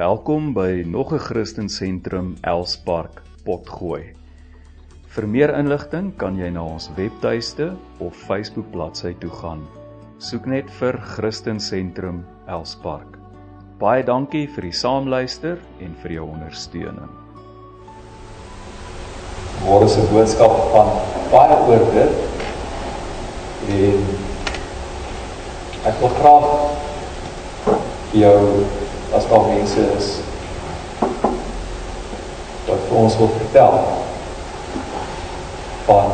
Welkom by nog 'n Christen Sentrum Elspark Potgooi. Vir meer inligting kan jy na ons webtuiste of Facebook bladsy toe gaan. Soek net vir Christen Sentrum Elspark. Baie dankie vir die saamluister en vir jou ondersteuning. Môre se boodskap van baie oor dit. En ek wil graag jou as daar mense is wat vir ons wil vertel van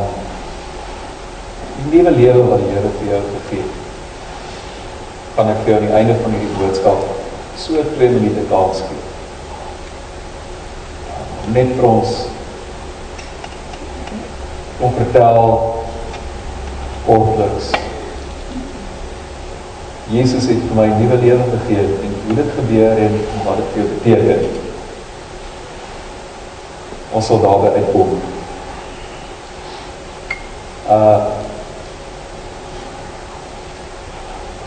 die nuwe lewe wat die Here vir jou gegee het. Kan ek vir jou aan die einde van hierdie boodskap so 2 minute kans gee? Net vir ons om vertel kortliks Jesus het vir my nuwe lewe gegee en hoe dit gebeur en wat dit vir jou beteken. Ons sal daarby uitkom. Uh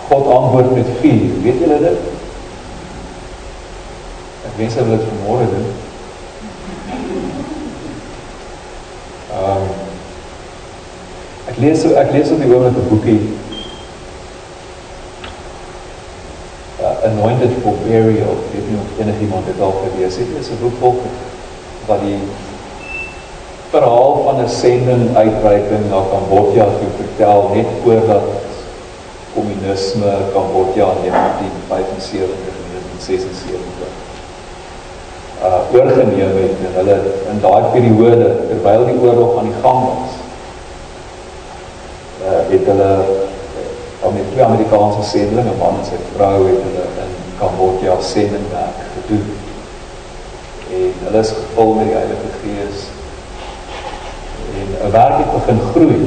God antwoord met vuur. Weet julle dit? Ek wens hulle dit vanmôre doen. Uh Ek lees ek lees op die oomblik 'n boekie anointed for burial, weet nie of enig iemand dit al gelees het, is 'n boek vol wat die verhaal van 'n sending uitbreiding na Kambodja toe vertel net voordat kommunisme Kambodja in 1975 en 1976 uh oorgeneem het en hulle in daai periode terwyl die oorlog aan die gang was uh het hulle om met twee Amerikaanse sendlinge, 'n man en sy vrou het hulle in Kambodja sendingwerk gedoen. En hulle is gevul met die Heilige Gees. En 'n werk het begin groei.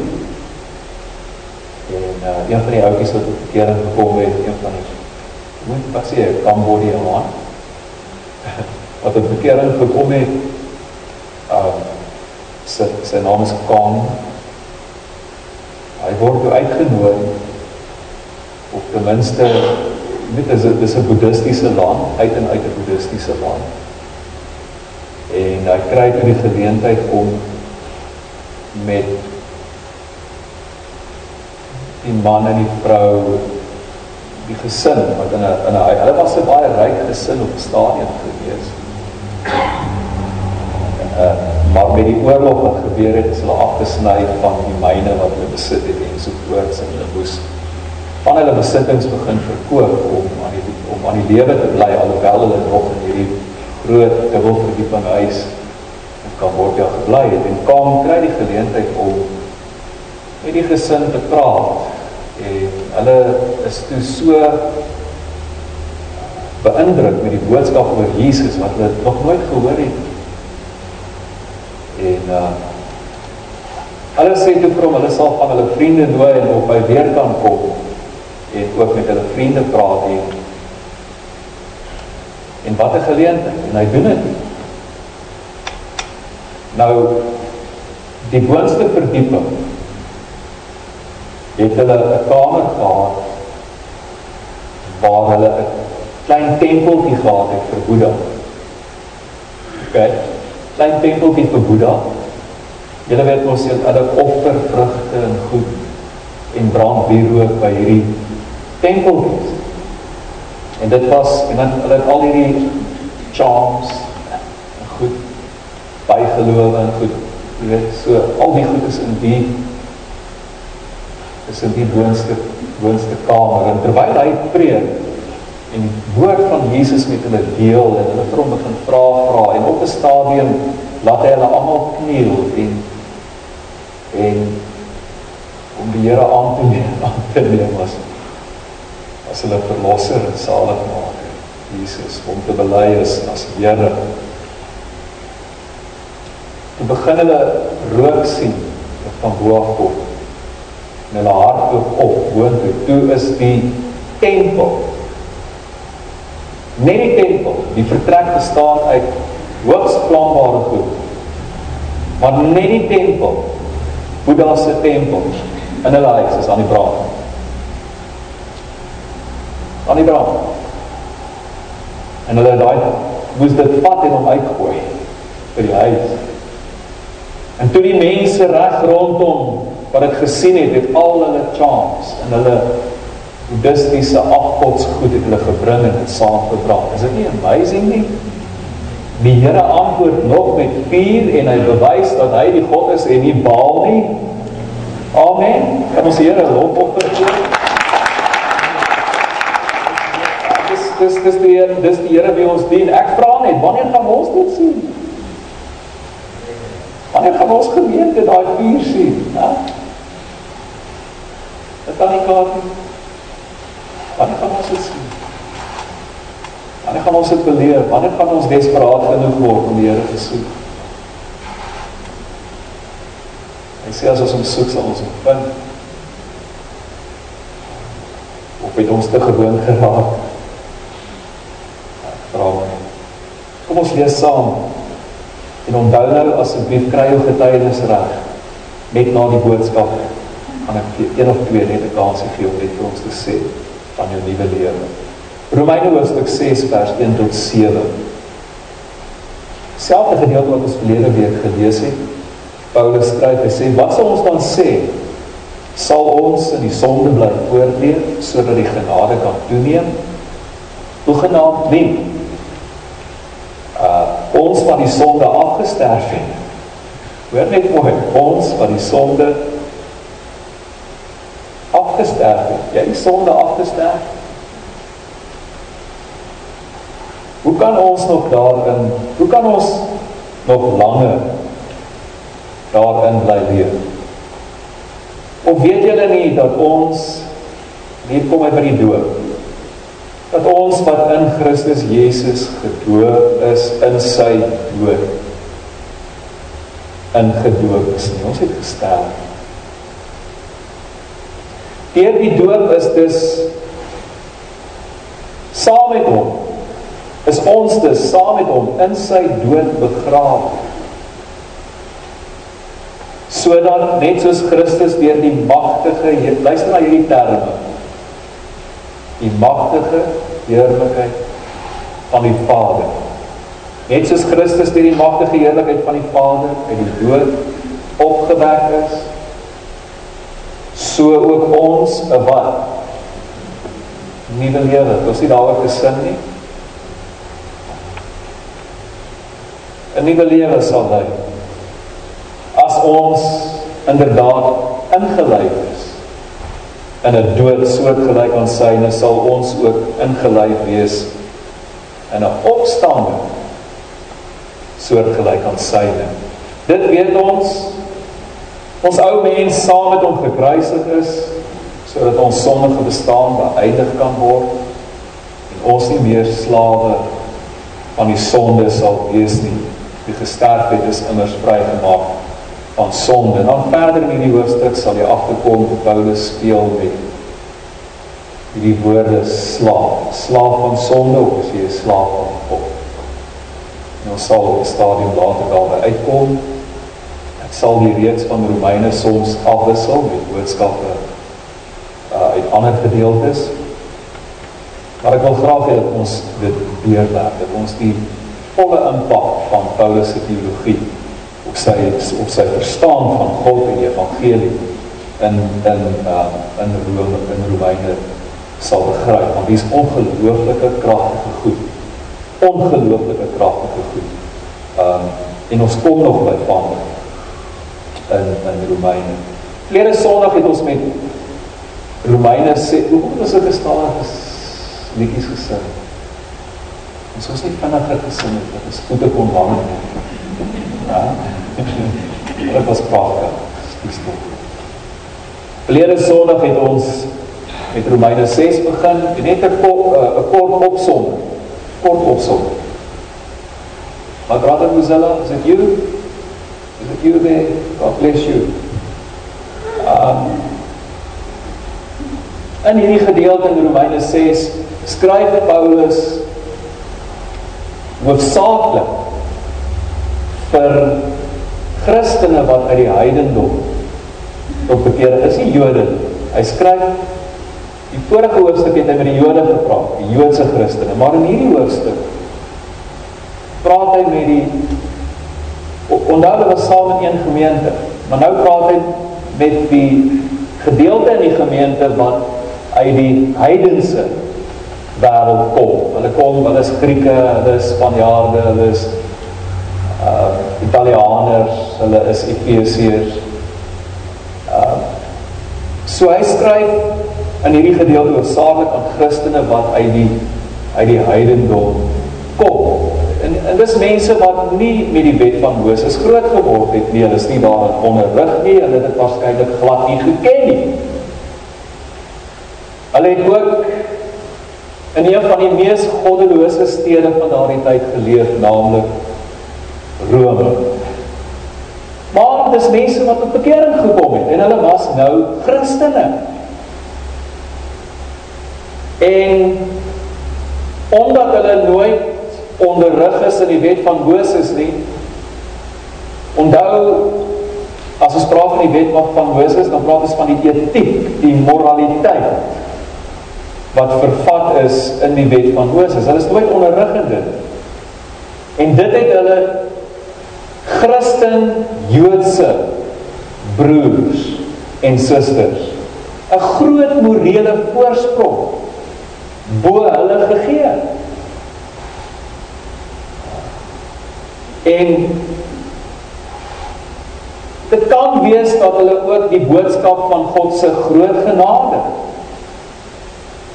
En uh, een van die ouetjies wat op verkering gekom het, een van die moet wat sê Kambodja man wat op verkering gekom het, uh sy sy naam is Kang. Hy word uitgenooi of ten minste weet dis dis 'n boeddhistiese land, uit en uit 'n boeddhistiese land. En hy kry toe die geleentheid om met die man en die vrou die gesin wat in 'n in 'n hulle was 'n baie ryk gesin op stadium gewees. Uh, maar met die oorlog wat gebeur het, is hulle afgesny van die myne wat hulle besit het en so voort, en hulle moes van hulle besittings begin verkoop om aan die om aan die lewe te bly alhoewel hulle nog in hierdie groot dubbelverdieping huis in Kambodja gebly het. En kom kry die geleentheid om met die gesin te praat en hulle is toe so beïndruk met die boodskap oor Jesus wat hulle nog nooit gehoor het. En uh hulle sê toe vir hom hulle sal van hulle vriende nooi en op by weer kan kom en ook met hulle vriende praat en en wat 'n geleentheid en hy doen dit. Nou die boonste verdieping het hulle 'n kamer gehad waar hulle 'n klein tempeltjie gehad het vir Boeddha. OK. Klein tempeltjie vir Boeddha. Julle weet mos hulle offer vrugte en goed en brandwierook by hierdie tempeltjies. En dit was en dan hulle het al hierdie charms en goed bygeloof en goed. Jy weet so al die goed is in die is in die boonste boonste kamer en terwyl hy preek en die woord van Jesus met hulle deel en hulle vir hom begin vra vra en op 'n stadium laat hy hulle almal kniel en en om die Here aan te neem aan te neem was as hulle verlosser en saligmaker Jesus om te bely is as Here. Toe begin hulle rook sien wat van bo af kom. En hulle hart loop op boontoe. Toe is die tempel net die tempel, die vertrek bestaan uit hoogs planbare goed. Maar net die tempel, Boeddha se tempel in hulle huis is aan die brand aan die brand. En hulle daai moes dit vat en hom uitgooi by die huis. En toe die mense reg rondom wat dit gesien het, het al hulle charms en hulle buddhistiese afgodsgoed het hulle gebring en dit saamgebracht. Is dit nie amazing nie? Die Here antwoord nog met vuur en hy bewys dat hy die God is en nie Baal nie. Amen. Kan ons Here lof op Dis dis die dis die Here wie ons dien. Ek vra net, wanneer gaan ons dit sien? Wanneer gaan ons gemeente daai vuur sien? Ja? Dit kan nie klaar nie. Wanneer gaan ons dit sien? Wanneer gaan ons dit beleef? Wanneer gaan ons desperaat genoeg word om die Here te soek? Hy sê as ons hom soek, sal ons hom vind. Of het ons te gewoon geraak? Vra my. Kom ons lees saam. En onthou nou asseblief kry jou getuienis reg. Net na die boodskap gaan ek een of twee net 'n kans gee om net vir ons te sê van jou nuwe lewe. Romeine hoofstuk 6 vers 1 tot 7. Selfde gedeelte wat ons verlede week gelees het. Paulus skryf, hy sê, "Wat sal ons dan sê? Sal ons in die sonde bly voortleef sodat die genade kan toeneem? Hoegenaamd nie. Ons van die sonde afgesterf het. Hoor net mooi, ons van die sonde afgesterf het. Jy die sonde afgesterf? Hoe kan ons nog daarin, hoe kan ons nog langer daarin bly leef? Of weet julle nie dat ons hier kom by die dood? Dat ons wat in Christus Jesus gedoop is in sy dood in gedoop is. Nie. Ons het gesterf. Deur die doop is dus saam met hom is ons dus saam met hom in sy dood begrawe. Sodat net soos Christus deur die magtige luister na hierdie terme die magtige heerlikheid van die Vader. Net soos Christus deur die magtige heerlikheid van die Vader uit die dood opgewek is, so ook ons 'n wat nuwe lewe. Ons sien daaroor gesin nie. 'n Nuwe lewe sal hy as ons inderdaad ingelei is in 'n dood soortgelyk aan syne sal ons ook ingelei wees in 'n opstanding soortgelyk aan syne. Dit weet ons ons ou mens saam met hom gekruisig is sodat ons sondige bestaan beëindig kan word en ons nie meer slawe van die sonde sal wees nie. Die gesterf het is immers vrygemaak van sonde. En dan verder in hierdie hoofstuk sal jy agterkom hoe Paulus speel met hierdie woorde slaaf, slaaf van sonde of is jy 'n slaaf van God? En ons sal op 'n stadium later daarby uitkom sal die reeks van Romeine soms afwissel met boodskappe uh, uit ander gedeeltes. Maar ek wil graag hê dat ons dit deurwerk, dat ons die volle impak van Paulus se teologie sy op sy verstaan van God en die evangelie in in uh, in Rome in Romeine sal begryp. Want dis ongelooflike kragtige goed. Ongelooflike kragtige goed. Um, en ons kom nog by van in in Romeine. Vlede Sondag het ons met Romeine sê, hoe kom ons het gestaan is liedjies gesing. Ons was nie vinniger gesing het, dit is goede kon hang. Ja. Dit was pragtig. Vlede Sondag het ons met Romeine 6 begin en net 'n kort 'n kort opsom. Kort opsom. Maar brother Mozilla, is it you? Is you there? God bless you. Um, in hierdie gedeelte in Romeine 6 skryf Paulus hoofsaaklik vir Christene wat uit die heidendom tot bekeer is, die Jode. Hy skryf die vorige hoofstuk het hy met die Jode gepraat, die Joodse Christene, maar in hierdie hoofstuk praat hy met die onthou hulle was saam in een gemeente, maar nou praat hy met die gedeelte in die gemeente wat uit die heidense wêreld kom. Hulle kom, hulle is Grieke, hulle is Spanjaarde, hulle is uh Italianers, hulle is Efesiërs. Uh so hy skryf in hierdie gedeelte hoofsaaklik aan Christene wat uit die uit die heidendom kom. En, en dis mense wat nie met die wet van Moses groot geword het nie, hulle is nie daarin onderrig nie, hulle het dit waarskynlik glad nie geken nie. Hulle het ook in een van die mees goddelose stede van daardie tyd geleef, naamlik Rome. Maar dis mense wat op bekering gekom het en hulle was nou Christene. En omdat hulle nooit onderrig is in die wet van Moses nie. Onthou as ons praat van die wet van Moses, dan praat ons van die etiek, die moraliteit wat vervat is in die wet van Moses. Hulle is nooit onderrig in dit. En dit het hulle Christen Joodse broers en susters 'n groot morele voorsprong bo hulle gegee. En dit kan wees dat hulle ook die boodskap van God se groot genade.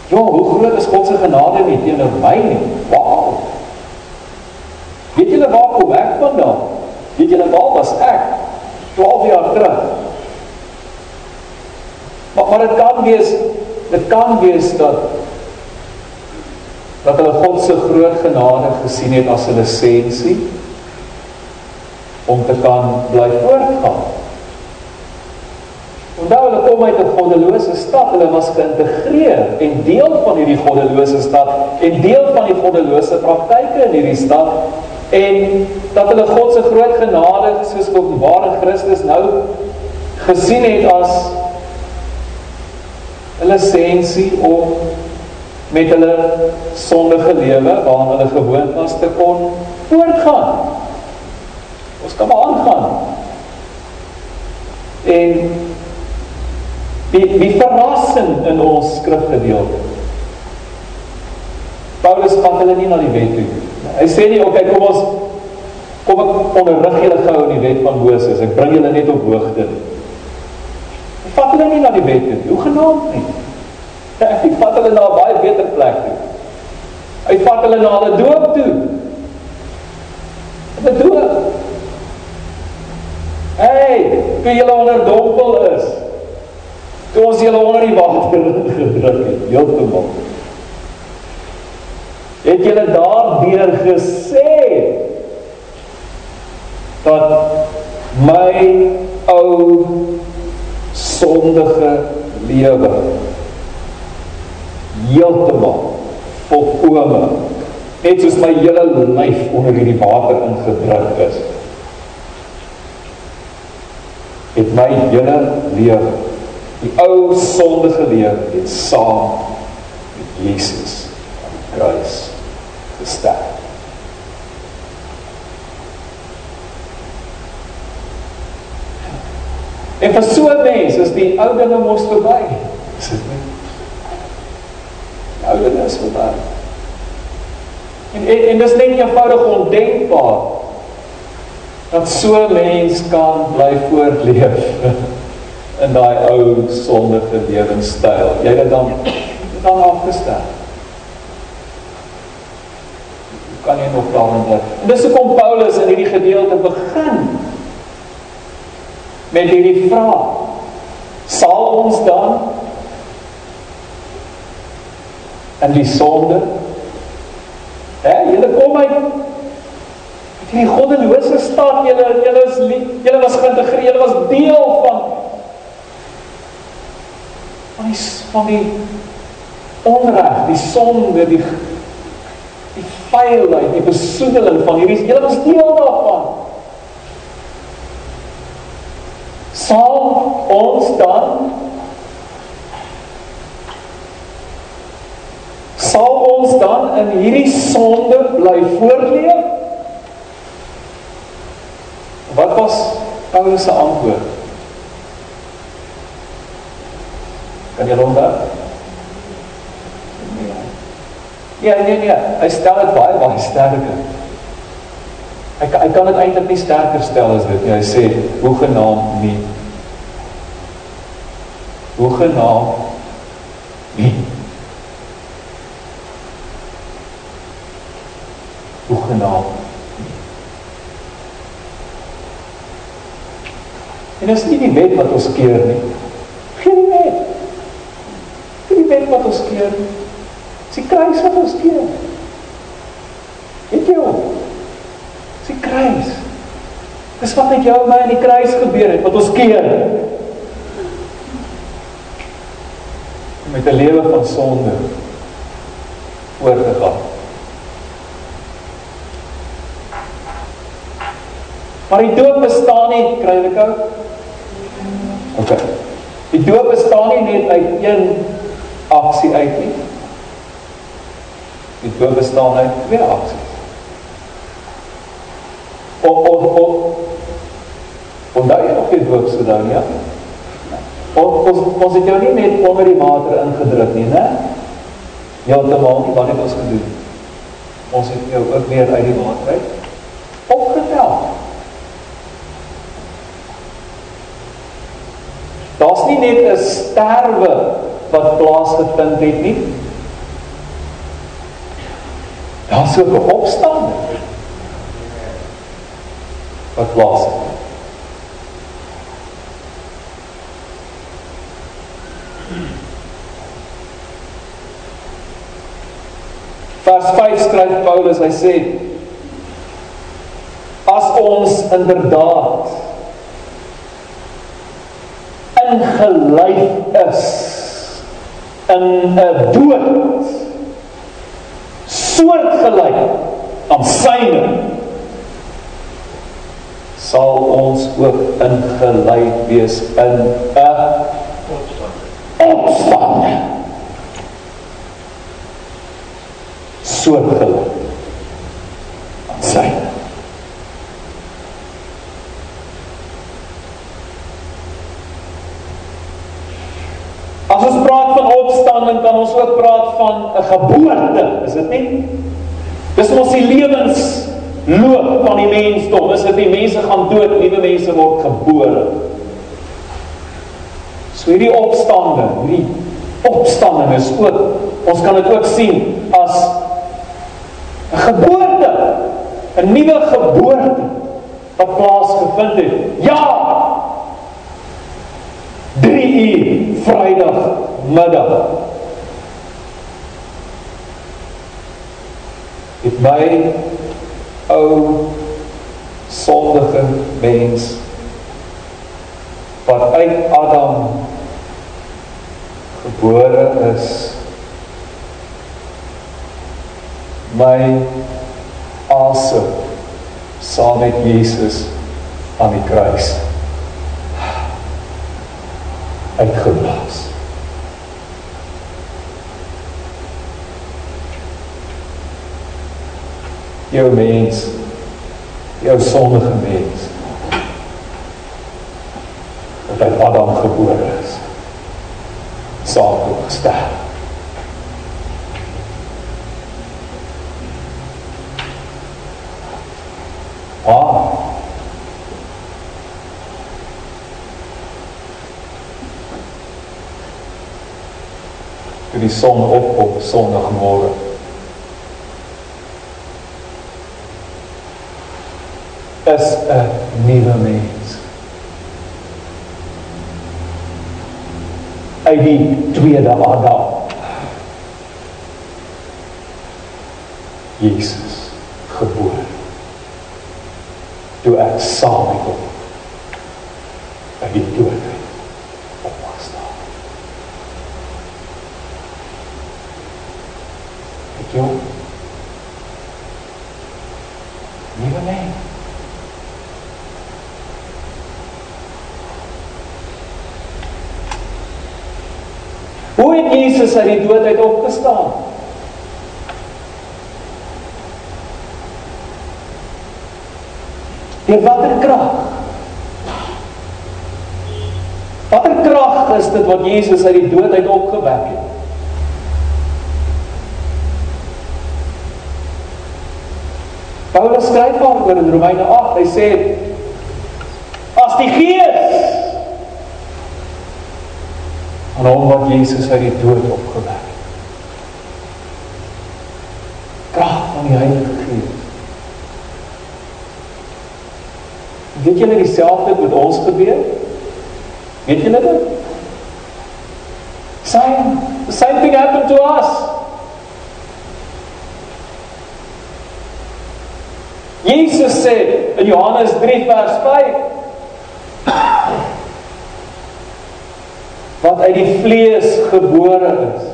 Ja, hoe groot is God se genade nie teenoor my nie? Wow. Weet julle waar kom ek vandaan? Weet julle waar was ek 12 jaar terug? Maar maar dit kan wees dit kan wees dat dat hulle God se groot genade gesien het as 'n lisensie om te kan bly voortgaan. Onthou hulle kom uit 'n goddelose stad, hulle was geïntegreer en deel van hierdie goddelose stad en deel van die goddelose praktyke in hierdie stad en dat hulle God se groot genade soos openbaar in Christus nou gesien het as 'n lisensie om met hulle sondige lewe waarna hulle gewoond was te kon voortgaan. Ons kan maar aangaan. En die die verrassing in ons skrifgedeelte. Paulus vat hulle nie na die wet toe. Hy sê nie, "Oké, kom ons kom ek onderrig julle gou in die wet van Moses. Ek bring julle net op hoogte." Hy vat hulle nie na die wet toe. Hoe genaamd nie. Hy vat hulle na 'n baie beter plek toe. Hy vat hulle na hulle doop toe. Hulle doop. Hey, toe jy onder dompel is. Toe ons julle onder die water gedruk het, heeltemal. Het julle daardeur gesê dat my ou sondige lewe heeltemal volkome net soos my hele lyf onder hierdie water ingedruk is het my hele lewe die ou sondige lewe het saam met Jesus aan die kruis gesterf. En vir so 'n mens is die ou dinge mos verby. Is dit nie? Die ou dinge is verby. En en, en dis net eenvoudig ondenkbaar dat so 'n mens kan bly voortleef in daai ou sondige lewenstyl. Jy het dan dan afgestel. Kan jy nog daarin bly? En dis hoekom Paulus in hierdie gedeelte begin met hierdie vraag. Sal ons dan en die sonde Hè, julle kom uit die goddelose staat julle julle is julle was geïntegreer julle was deel van van die van die onreg die sonde die vuilheid, die besoedeling van hierdie is julle is deel daarvan. Sal ons dan sal ons dan in hierdie sonde bly voortleef? Wat was Paulus se antwoord? Kan jy hom onthou? Ja, nee nee, hy stel dit baie baie sterker. Hy hy kan dit eintlik nie sterker stel as dit nie. Hy sê hoe genaamd nie. Hoe genaamd nie. Hoe genaamd En dit is nie die wet wat ons keer nie. Geen wet. Nie die wet wat ons keer nie. Die kruis wat ons keer. Weet jy hoe? Die kruis. Dis wat met jou en my aan die kruis gebeur het wat ons keer. Met 'n lewe van sonde oor te gaan. Maar die doop bestaan nie, kry dit ou? OK. Die doop bestaan nie net uit een aksie uit nie. Die doop bestaan uit twee aksies. Of of of Onthou jy nog die doop se dan ja? Of ons ons het jou nie net onder die water ingedruk nie, né? Ja, te maak wat het ons gedoen? Ons het jou ook weer uit die water uit opgetel. Daar's nie net 'n sterwe wat plaasgevind het nie. Daar's ook 'n opstanding wat plaasvind. Vers 5 skryf Paulus, hy sê as ons inderdaad ingelyf is in 'n dood soortgelyk aan syne sal ons ook ingelyf wees in 'n opstanding. Soortgelyk aan syne As ons praat van opstanding, kan ons ook praat van 'n geboorte, is dit nie? Dis mos die lewensloop van die mensdom. Is dit die mense gaan dood, nuwe mense word gebore. So hierdie opstanding, hierdie opstanding is ook ons kan dit ook sien as 'n geboorte, 'n nuwe geboorte wat plaasgevind het. Ja, 3 uur Vrydag Het my ou sondige mens wat uit Adam gebore is my asem saam met Jesus aan die kruis uitgeblaas. Jou mens, jou sondige mens, wat uit Adam gebore is, saam toe gesterf. Ah, toe die son opkom Sondagmôre. Is 'n nuwe mens. Uit die tweede Adam. Jesus gebore. Toe ek saam met hom uit die dood opgestaan. Ek jou nuwe mens. Hoe het Jesus uit die dood uit opgestaan? Deur watter krag? Watter krag is dit wat Jesus uit die dood uit opgewek het? Paulus skryf daaroor in Romeine 8. Hy sê as die Gees aan hom wat Jesus uit die dood opgewek het. Krag van die Heilige Gees. Weet julle dieselfde met ons gebeur? Weet julle dit? Same, the same thing happened to us. Jesus sê in Johannes 3 vers 5 wat uit die vlees gebore is.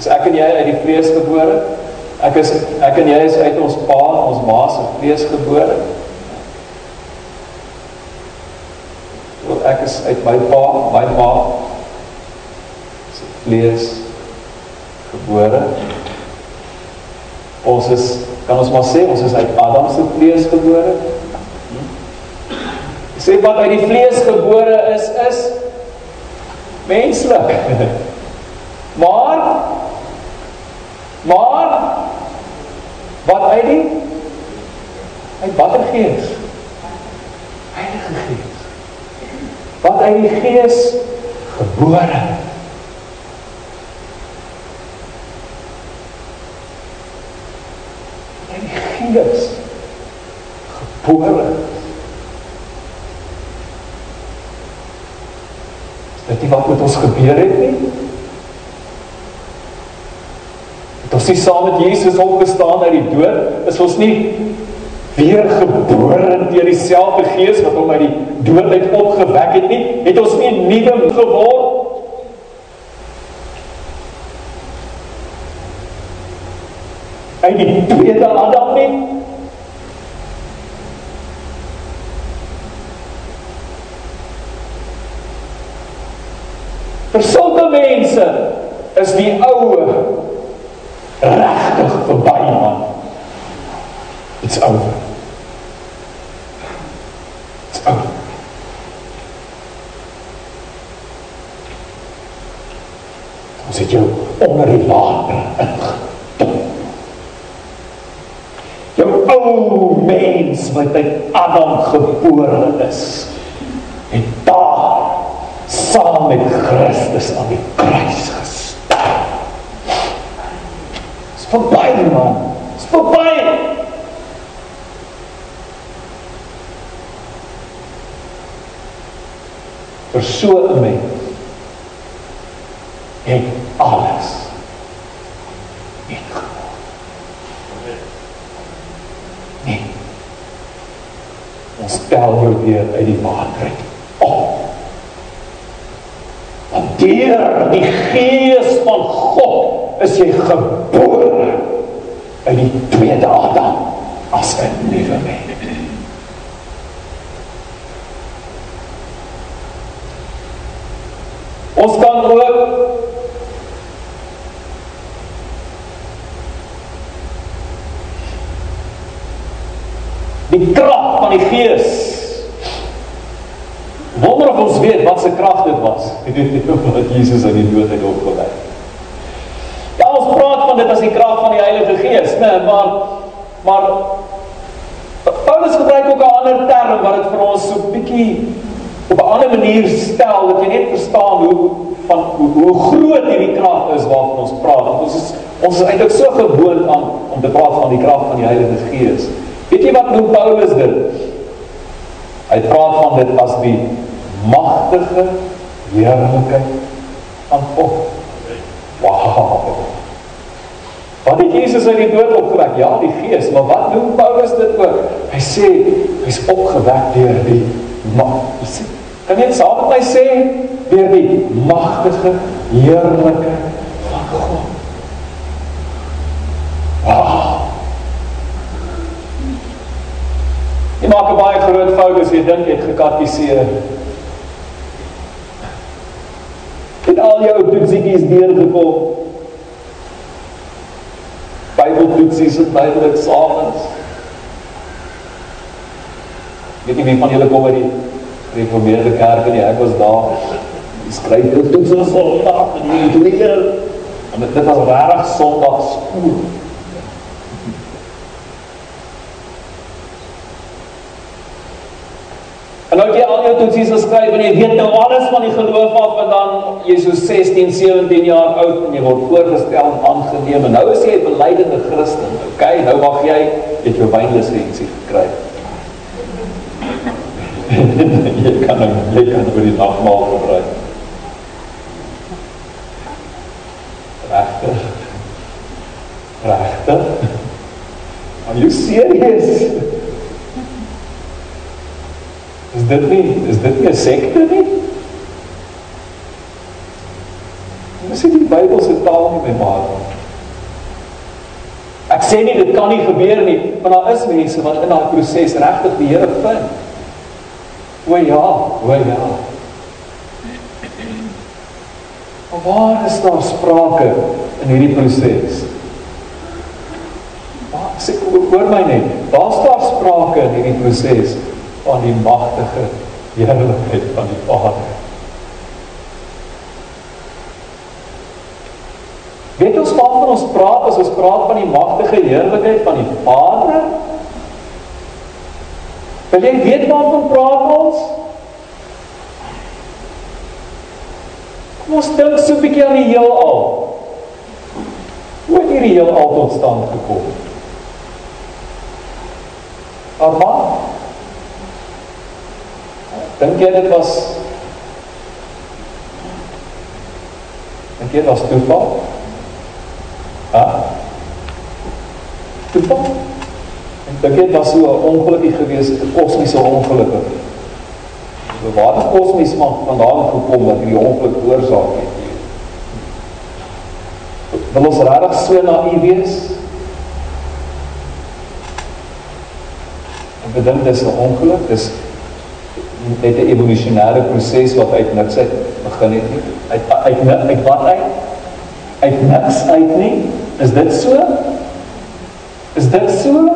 Is ek en jy uit die vlees gebore? Ek is ek en jy is uit ons pa, ons ma se vlees gebore. Want ek is uit my pa, my ma se vlees gebore. Ons is kan ons maar sê ons is uit Adam se vlees gebore. Sê wat uit die vlees gebore is is menslik. Maar maar wat uit die uit watter gees? Heilige Gees. Wat uit die gees gebore. Uit die gees gebore. Wat met ons gebeur het nie. Het ons nie saam met Jesus opgestaan uit die dood, is ons nie weer gebore deur dieselfde Gees wat hom uit die dood uit opgewek het nie, het ons nie nuwe geword uit die tweede Adam nie. Vir sulke mense is die ou regtig verby man. It's over. It's over. Ons het jou onder die water ingedoen. Jou ou mens wat uit Adam gebore is, het daar met Christus aan die kruis gesterf. Dis verby man. Dis verby. vir so 'n mens het alles ingekom. Nee. Ons tel jou weer uit die water uit. Op. Want deur die gees van God is jy gebore uit die tweede Adam as 'n nuwe mens. Ons kan ook die krag van die Gees. Wonder of ons weet wat se krag dit was. Ek weet nie wat Jesus uit die dood uit opgewek. Ja, ons praat van dit as die krag van die Heilige Né, nee, maar maar Paulus gebruik ook 'n ander term wat dit vir ons so bietjie op 'n ander manier stel dat jy net verstaan hoe van hoe, hoe groot hierdie krag is waarvan ons praat. Want ons is ons is eintlik so gewoond aan om te praat van die krag van die Heilige Gees. Weet jy wat noem Paulus dit? Hy praat van dit as die magtige heerlikheid van God. Wow. Wat het Jesus uit die dood opgewek? Ja, die Gees, maar wat noem Paulus dit ook? Hy sê hy's opgewek deur die mag. Kan jy dit saam met my sê? Deur die magtige heerlikheid van God. Wow. Jy maak 'n baie groot fout as jy dink jy het gekatiseer. Het al jou toetsies deurgekom. Bybeltoetsies en Bybeleksamens. Weet jy wie van julle kom by die gereformeerde kerk en ek was daar. skryf jou toe so Sondag en jy doen dit. En dit was regtig Sondag spoel. En nou jy al jou toetsies geskryf en jy weet nou alles van die geloof af en dan jy so 16, 17 jaar oud en jy word voorgestel en aangeneem en nou is jy 'n beleidende Christen. Okay, nou mag jy het jou wynlisensie gekry. jy kan nou jy kan oor die nagmaal gebruik. Regtig? Regtig? Are you serious? Is dit nie is dit nie 'n sekte nie? Dis die Bybel se taal nie my maat. Ek sê nie dit kan nie gebeur nie, maar daar is mense wat in daai proses regtig die Here vind. O ja, o ja. Maar waar is daar sprake in hierdie proses? Waar sê hoor my net, daar staan sprake in hierdie proses van die magtige heerlikheid van die Vader. Weet ons waarvan ons praat as ons praat van die magtige heerlikheid van die Vader? Wil jy weet waarvan praat ons? Kom ons dink so 'n bietjie aan die heelal. Hoe het hierdie heelal tot stand gekom? Afaan Dink jy dit was Dink jy dit was toeval? Ha? Toeval? Dink jy dit was so 'n ongelukkig gewees, 'n kosmiese ongeluk? So waar het kosmies maar vandaan gekom dat hierdie ongeluk veroorsaak het? Wil ons regtig so naïef wees? Ek bedink dis 'n ongeluk, dis met 'n evolusionêre proses wat uit niks uit begin het nie. Uit uit uit, uit wat uit? Uit niks uit nie. Is dit so? Is dit so?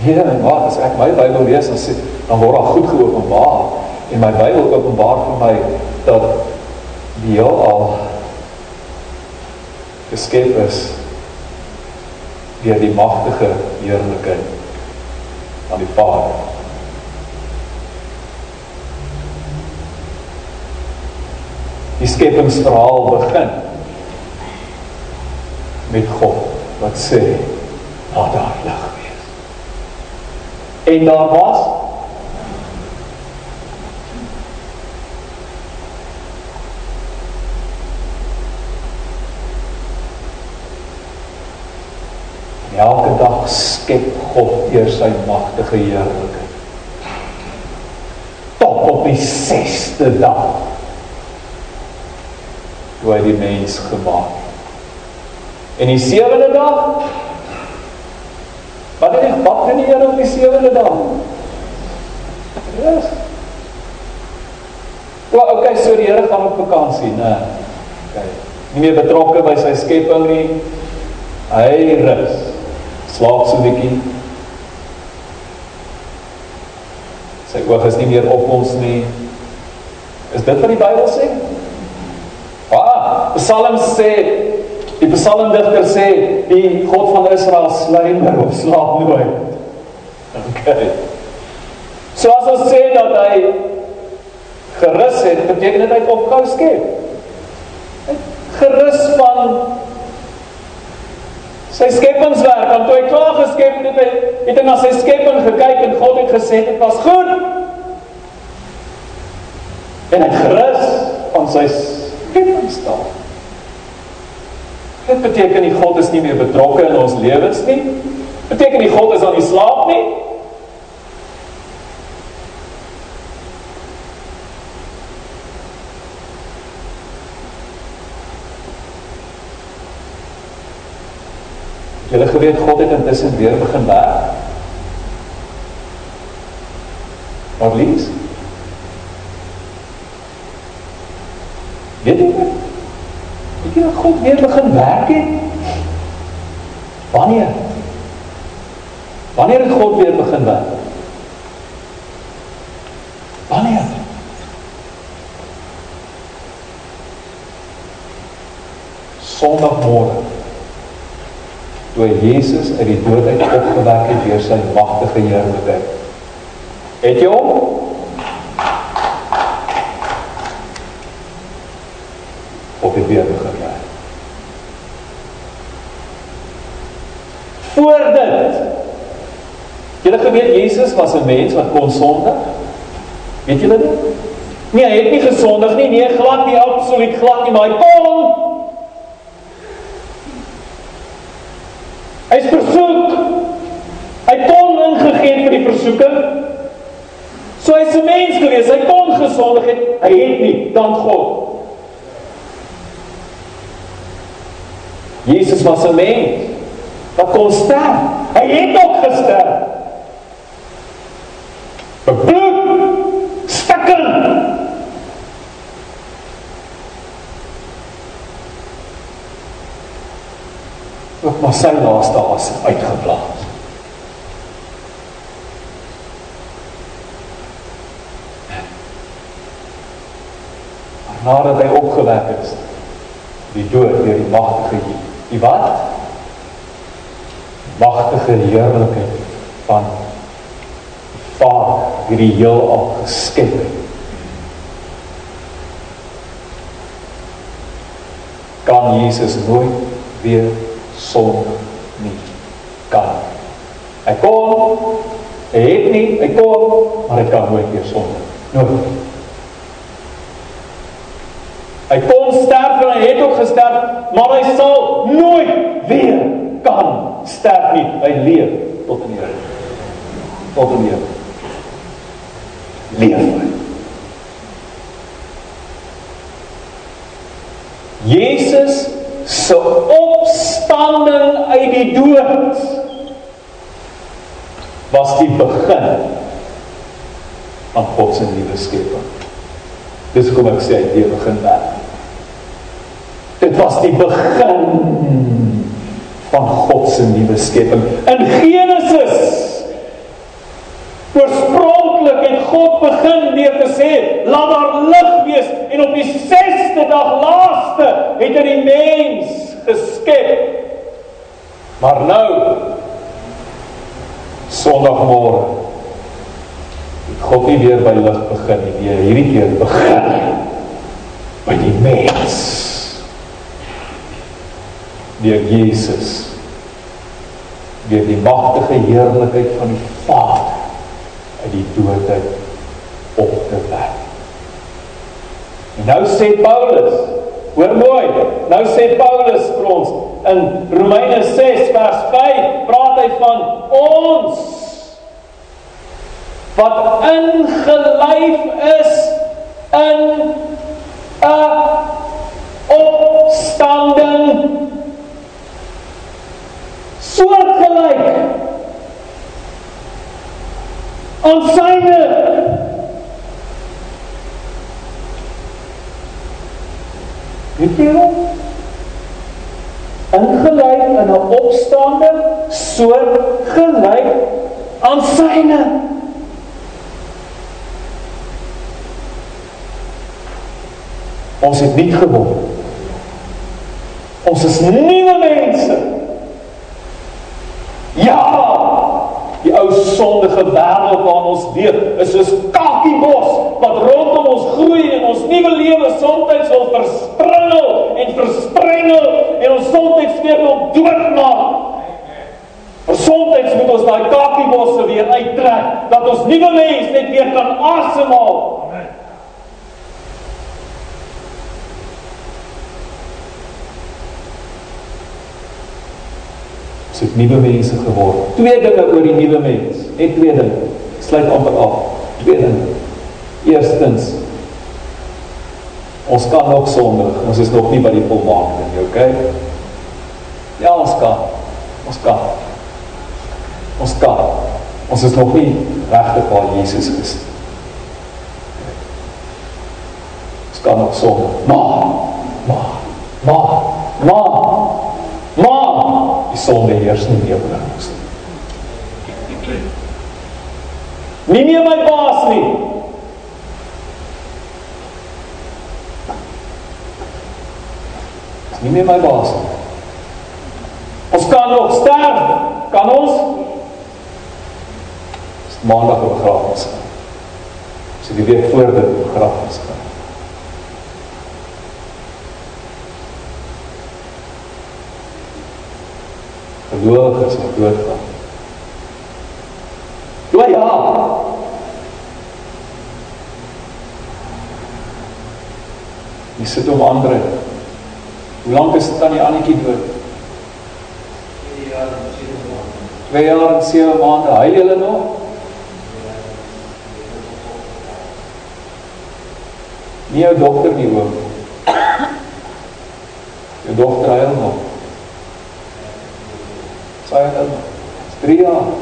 Here, wat as ek my Bybel lees en sê dan word daar goed geopenbaar en my Bybel openbaar vir my dat die heelal geskep is deur die magtige heerlikheid van die Vader. Die skepingsverhaal begin met God wat sê laat daar lig wees. En daar was elke dag skep God deur sy magtige heerlikheid. Tot op die 6ste dag toe hy die mens gemaak het. En die sewende dag Wat het hy wat doen die Here op die sewende dag? Yes. Wel, okay, so die Here gaan op vakansie, né? Okay. Nie meer betrokke by sy skepping nie. Hy rus slaap so bietjie. Sy oog is nie meer op ons nie. Is dit wat die Bybel sê? Ah, Psalm sê, die psalmdigter sê, die God van Israel slymer of slaap nooit. Okay. So as ons sê dat hy gerus het, beteken dit hy opgehou skep. Gerus van sy skepingswerk, want toe hy klaar geskep het, het hy het hy na sy skepping gekyk en God het gesê dit was goed. En hy gerus van sy skepingsdaad. Dit beteken nie God is nie meer betrokke in ons lewens nie. Beteken nie God is aan die slaap nie. Julle geweet God het intussen weer begin werk. Maar lees. Weet jy? Weet jy dat God weer begin werk het? Wanneer? Wanneer het God weer begin werk? Wanneer? Sondagmôre. Toe Jesus uit die dood uit opgewek het deur sy magtige heerlikheid. Het jy hom? Op die begin werk. Voor dit Julle geweet Jesus was 'n mens wat kon sondig? Weet julle dit? Nee, hy het nie gesondig nie, nee, glad nie, absoluut glad nie, maar hy kon. Hy's versoek. Hy kon ingegee vir die versoeking. So hy's 'n mens gewees, hy kon gesondig het, hy het nie, dank God. Jesus was 'n mens wat kon sterf. Hy het ook gesterf. Ook maar sy laaste asem uitgeblaas. Maar nadat hy opgewek is, die dood deur die magtige die wat? Magtige heerlikheid van Vader hierdie heelal geskep het. Kan Jesus nooit weer sonde nie kan. Hy kon hy het nie, hy kon, maar hy kan nooit weer sonde. Nooit. Hy kon sterf en hy het ook gesterf, maar hy sal nooit weer kan sterf nie. Hy leef tot in ewigheid. Tot in ewigheid leef. Jesus se opstanding uit die dood was die begin van God se nuwe skepping. Dis kom ek sê die begin werk. Dit was die begin van God se nuwe skepping. In Genesis Oorspronklik het God begin deur te sê, laat daar lig wees en op die 6ste dag laaste het hy die mens geskep. Maar nou Sondagmôre het God nie weer by lig begin nie, weer hierdie keer begin by die mens. Deur Jesus deur die magtige heerlikheid van die Vader uit die dood uit op te wek. En nou sê Paulus, hoor mooi, nou sê Paulus vir ons in Romeine 6 vers 5 praat hy van ons wat ingelyf is in 'n opstanding soortgelyk aan syne Het jy hom ingelyk in 'n opstande soort gelyk aan syne Ons het nie geword. Ons is nuwe mense. Ja, Die ou sondige wêreld waarin ons leef is soos kakiebos wat rondom ons groei en ons nuwe lewe soms wil verspringel en versprengel en ons soms weer wil doodmaak. Maar soms moet ons daai kakiebosse weer uittrek dat ons nuwe mens net weer kan asemhaal. Ons het nuwe mense geword. Twee dinge oor die nuwe mens. Net twee dinge. Sluit amper af. Twee dinge. Eerstens ons kan nog sondig. Ons is nog nie by die volmaakte nie, okay? Ja, ons kan. Ons kan. Ons kan. Ons is nog nie regtig waar Jesus is. Ons kan nog sondig. Maar, maar, maar, maar, maar, die sonde heers nie meer oor ons nie. Nie meer my baas nie. Dis nie meer my baas. Ons kan nog sterf. Kan ons? Dis maandag op begrafnis. So die week voor dit begrafnis gaan. Gelowiges wat doodgaan. Ja ja. Jy sit om ander. Hoe lank is die annetjie dood? 2 jaar en 7 maande. 2 jaar en 7 maande. Hy hulle nog? Nie jou dokter nie oom. Jou dokter huil nog. Sy huil nog. 3 jaar.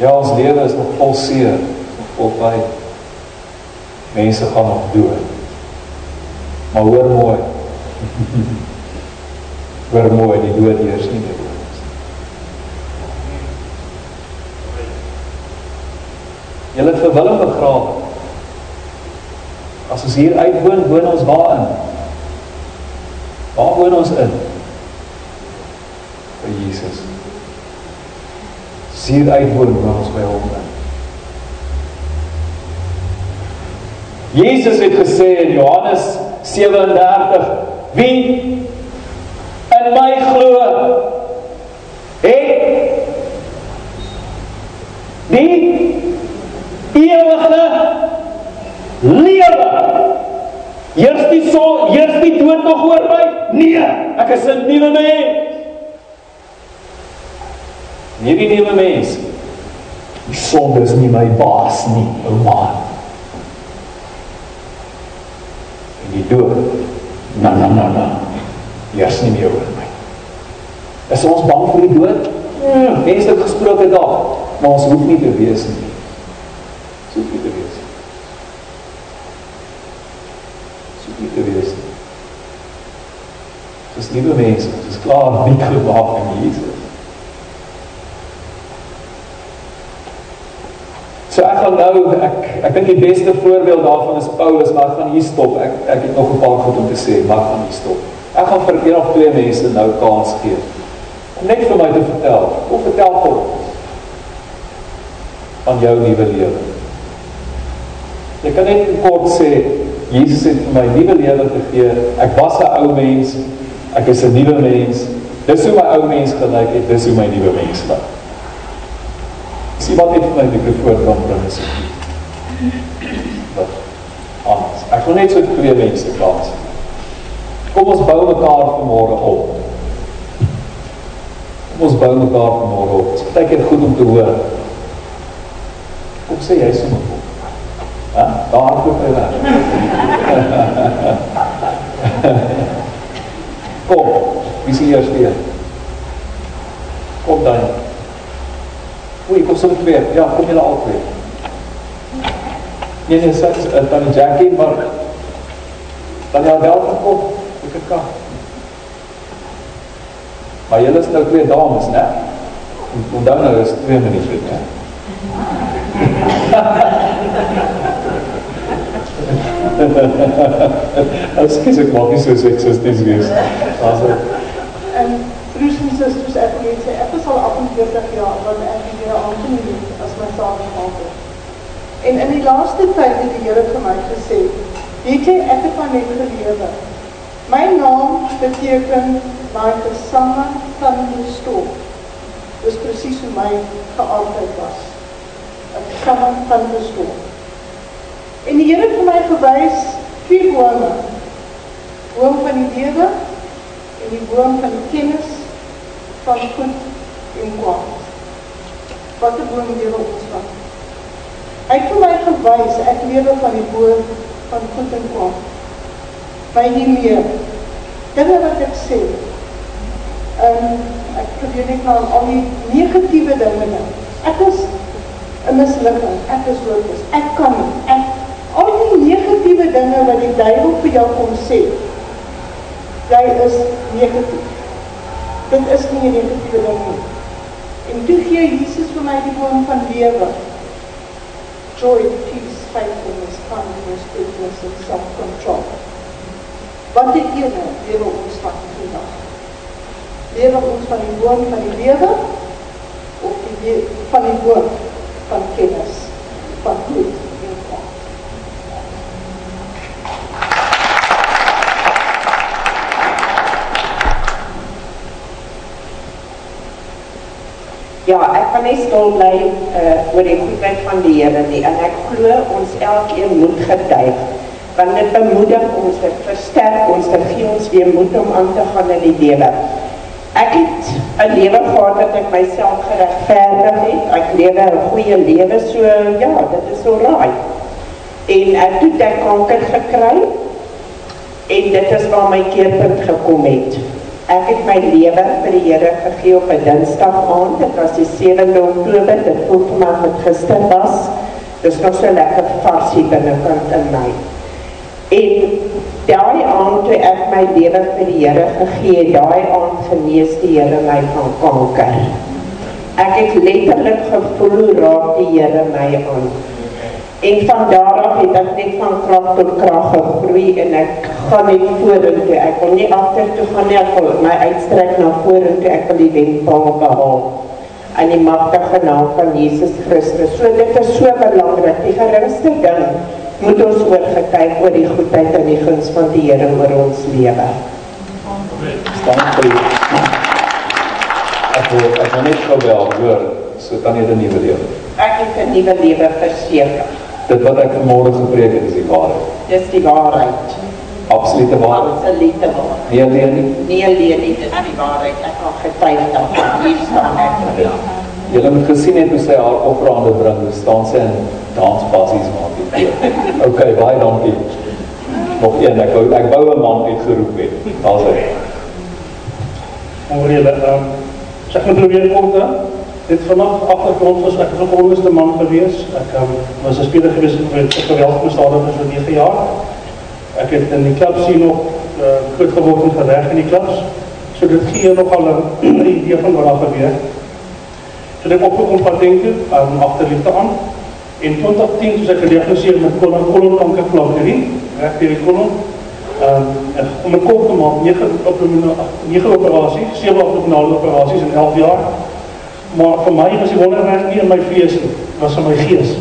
Ja, ons lewe is nog vol seer, nog vol pyn. Mense gaan nog dood. Maar hoor mooi. hoor mooi, die dood eers nie meer. Julle het vir Willem begrawe. As ons hier uitwoon, woon ons waarin? Waar woon ons in? By Jesus hier uitwoon waar ons by hom is. Jesus het gesê in Johannes 37: Wie in my glo, het die ewige lewe. Eers die so, eers die dood nog oor my? Nee, ek is 'n nuwe mens. Nie die nuwe mens. Die sonde is nie my baas nie, ou man. En die dood. Na na na na. Eers nie meer oor my. Is ons bang vir die dood? Ja, menslik gesproke daar, maar ons hoef nie te wees nie. Ons hoef nie te wees nie. Ons hoef nie te wees nie. Dis nuwe mense, dis klaar nie gemaak in Jesus. So ek gaan nou ek ek dink die beste voorbeeld daarvan is Paulus, maar ek gaan hier stop. Ek ek het nog 'n paar goed om te sê, maar ek gaan hier stop. Ek gaan vir een of twee mense nou kans gee om net vir my te vertel. Kom vertel ons van jou nuwe lewe. Jy kan net kort sê Jesus het vir my nuwe lewe gegee. Ek was 'n ou mens. Ek is 'n nuwe mens. Dis hoe my ou mens gelyk het, dis hoe my nuwe mens lyk. Sien wat het my mikrofoon kan bring is. Wat? Anders. Ek wil net so twee mense kans. Kom ons bou mekaar vanmôre op. Kom ons bou mekaar vanmôre op. Dit is keer goed om te hoor. Kom sê jy sommer op. Ja, daar kom hy weg. Kom, wie sien eers weer? Kom dan. Oei, kom sommer twee. Ja, kom julle al twee. Nee, nee, sê dan Jackie, maar dan ja wel kom. Ek kan. Maar julle is nou twee dames, né? Onthou nou, is 2 minute, né? Ekskuus ek maak nie so seksisties wees. Also En broers en susters, ek wil net sê ek is al 48 jaar wat ek die Here aangeneem het as my saamgemaker. En in die laaste tyd het die Here vir my gesê, weet jy ek het van net gelewe. My naam beteken daai gesange van die stof. Dis presies hoe my geaardheid was. 'n Gesange van die stof. En die Here het vir my gewys vier bome. Boom van die lewe en die boom van die kennis van goed en kwaad. Wat 'n boom lewe ons van. Hy het vir my gewys ek lewe van die boom van goed en kwaad. By nie meer. Dinge wat ek sê. Ehm um, ek probeer net nou al die negatiewe dinge nou. Ek is 'n mislukking. Ek is hopeloos. Ek kan nie. Ek al die negatiewe dinge wat die duiwel vir jou kom sê. jy is negatief. Dit is nie 'n negatiewe ding nie. En toe gee Jesus vir my die woord van lewe. Joy, peace, faithfulness, kindness, goodness and self-control. Wat die ene lewe ons van vandag? Lewe ons van die woord van die lewe of die van die woord van kennis, van goed Ja, ek kan net stil bly uh oor die goedheid van die Here nie en ek glo ons elkeen moet getuig want dit bemoedig ons, dit versterk ons, dit gee ons weer moed om aan te gaan in die lewe. Ek het 'n lewe gehad wat ek myself geregverdig het. Ek lewe 'n goeie lewe, so ja, dit is so raai. En ek het dit kanker gekry en dit is waar my keerpunt gekom het. Ek het my lewe vir die Here gegee op 'n Dinsdag aand. Dit was die 7de Oktober. Dit voel vir my met gister was. Dis nog so lekker vars hier binnekant in my. En daai aand toe ek my lewe vir die Here gegee daai aand genees die Here my van kanker. Ek het letterlik gevoel raak die Here my aan. En van daar af het ek net van krag tot krag gegroei en ek gaan net vorentoe. Ek wil nie agtertoe gaan nie, ek wil my uitstrek na vorentoe. Ek wil die wenpaal behaal in die magtige naam van Jesus Christus. So dit is so belangrik. Die geringste ding moet ons oor gekyk oor die goedheid en die guns van die Here oor ons lewe. Jou. Ek wil ek wil net gou wel hoor, so kan jy 'n nuwe lewe. Ek het 'n nuwe lewe verseker. Dit wat ek vanmôre gepreek het is die waarheid. Dis die waarheid. Absolute waarheid. Absolute waarheid. Nie alleen nie. Nie alleen nie, dis die waarheid. Ek kan getuig daarvan. Hier staan ek jou. Julle moet gesien het hoe sy haar offerande bring. Dis staan sy in dansbasies maak dit. Okay, baie dankie. Nog een, ek wou ek wou 'n man uitgeroep het. Daar's hy. Oor julle ehm so ek moet probeer kort hè. Dit vanaf agtergrond was ek 'n onluste man gewees. Ek um, was 'n speler gewees vir geweldsmisdade vir so 9 jaar. Ek het in die klub sien nog uh, goed geword en gereg in die klubs. So dit gee nogal 'n idee van wat daar gebeur. So ek op kom wat dink ek um, agterliefde aan. In 2010 toe ek gediagnoseer met kolon kolonkanker vlakkerie, reg deur die kolon. Ehm um, om 'n kop te maak, 9 9 operasies, 7 abdominale operasies in 11 jaar. Maar vir my was die wonderwerk nie in my vlees nie, was in my gees.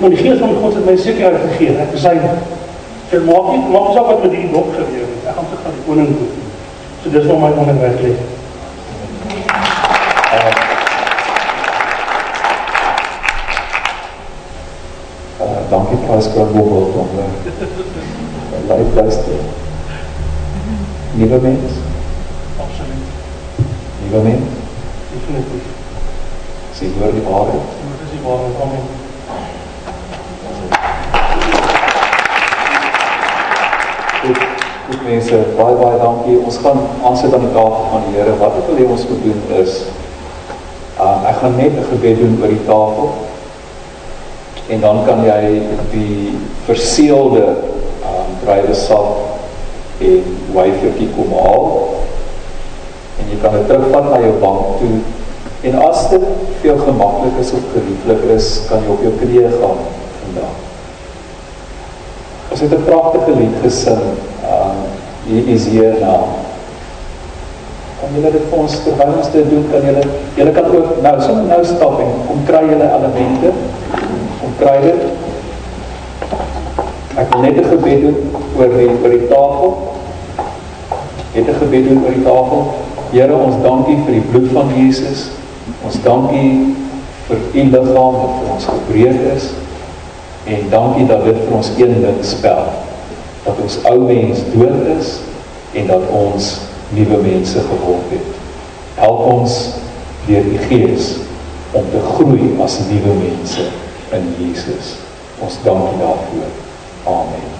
Maar die gees van God het my sekerheid gegee. Ek sê dit maak nie maak saak wat met die dok gebeur nie. Ek gaan te gaan die koning toe. So dis waar my wonderwerk lê. Uh, dankie Pascal Bobbel om uh, live luister. Nuwe mens, Absoluut. nuwe mens. Definitief. Sien hoor die waarheid. Dit is die waarheid my. Goed, goed mense, baie baie dankie. Ons gaan aansit aan die tafel van die Here. Wat ek wil hê ons moet doen is uh, ek gaan net 'n gebed doen oor die tafel. En dan kan jy die verseelde um, druiwe sap en wyfertjie kom haal. Jy kan dit terugvat na jou bank toe. En as dit veel gemaklik is of gerieflik is, kan jy op jou knieë gaan vandag. Ons het 'n pragtige lied gesing. Uh hier is hier nou. Kan julle dit vir ons terwyl ons dit doen, kan julle julle kan ook nou sommer nou stap en kom kry julle elemente. Kom kry dit. Ek wil net 'n gebed doen oor die oor die tafel. Net 'n gebed doen oor die tafel. Here, ons dankie vir die bloed van Jesus. Ons dankie vir u liggaam wat vir ons gebreek is. En dankie dat dit vir ons een ding spel. Dat ons ou mens dood is en dat ons nuwe mense geword het. Help ons deur die Gees om te groei as nuwe mense in Jesus. Ons dankie daarvoor. Amen.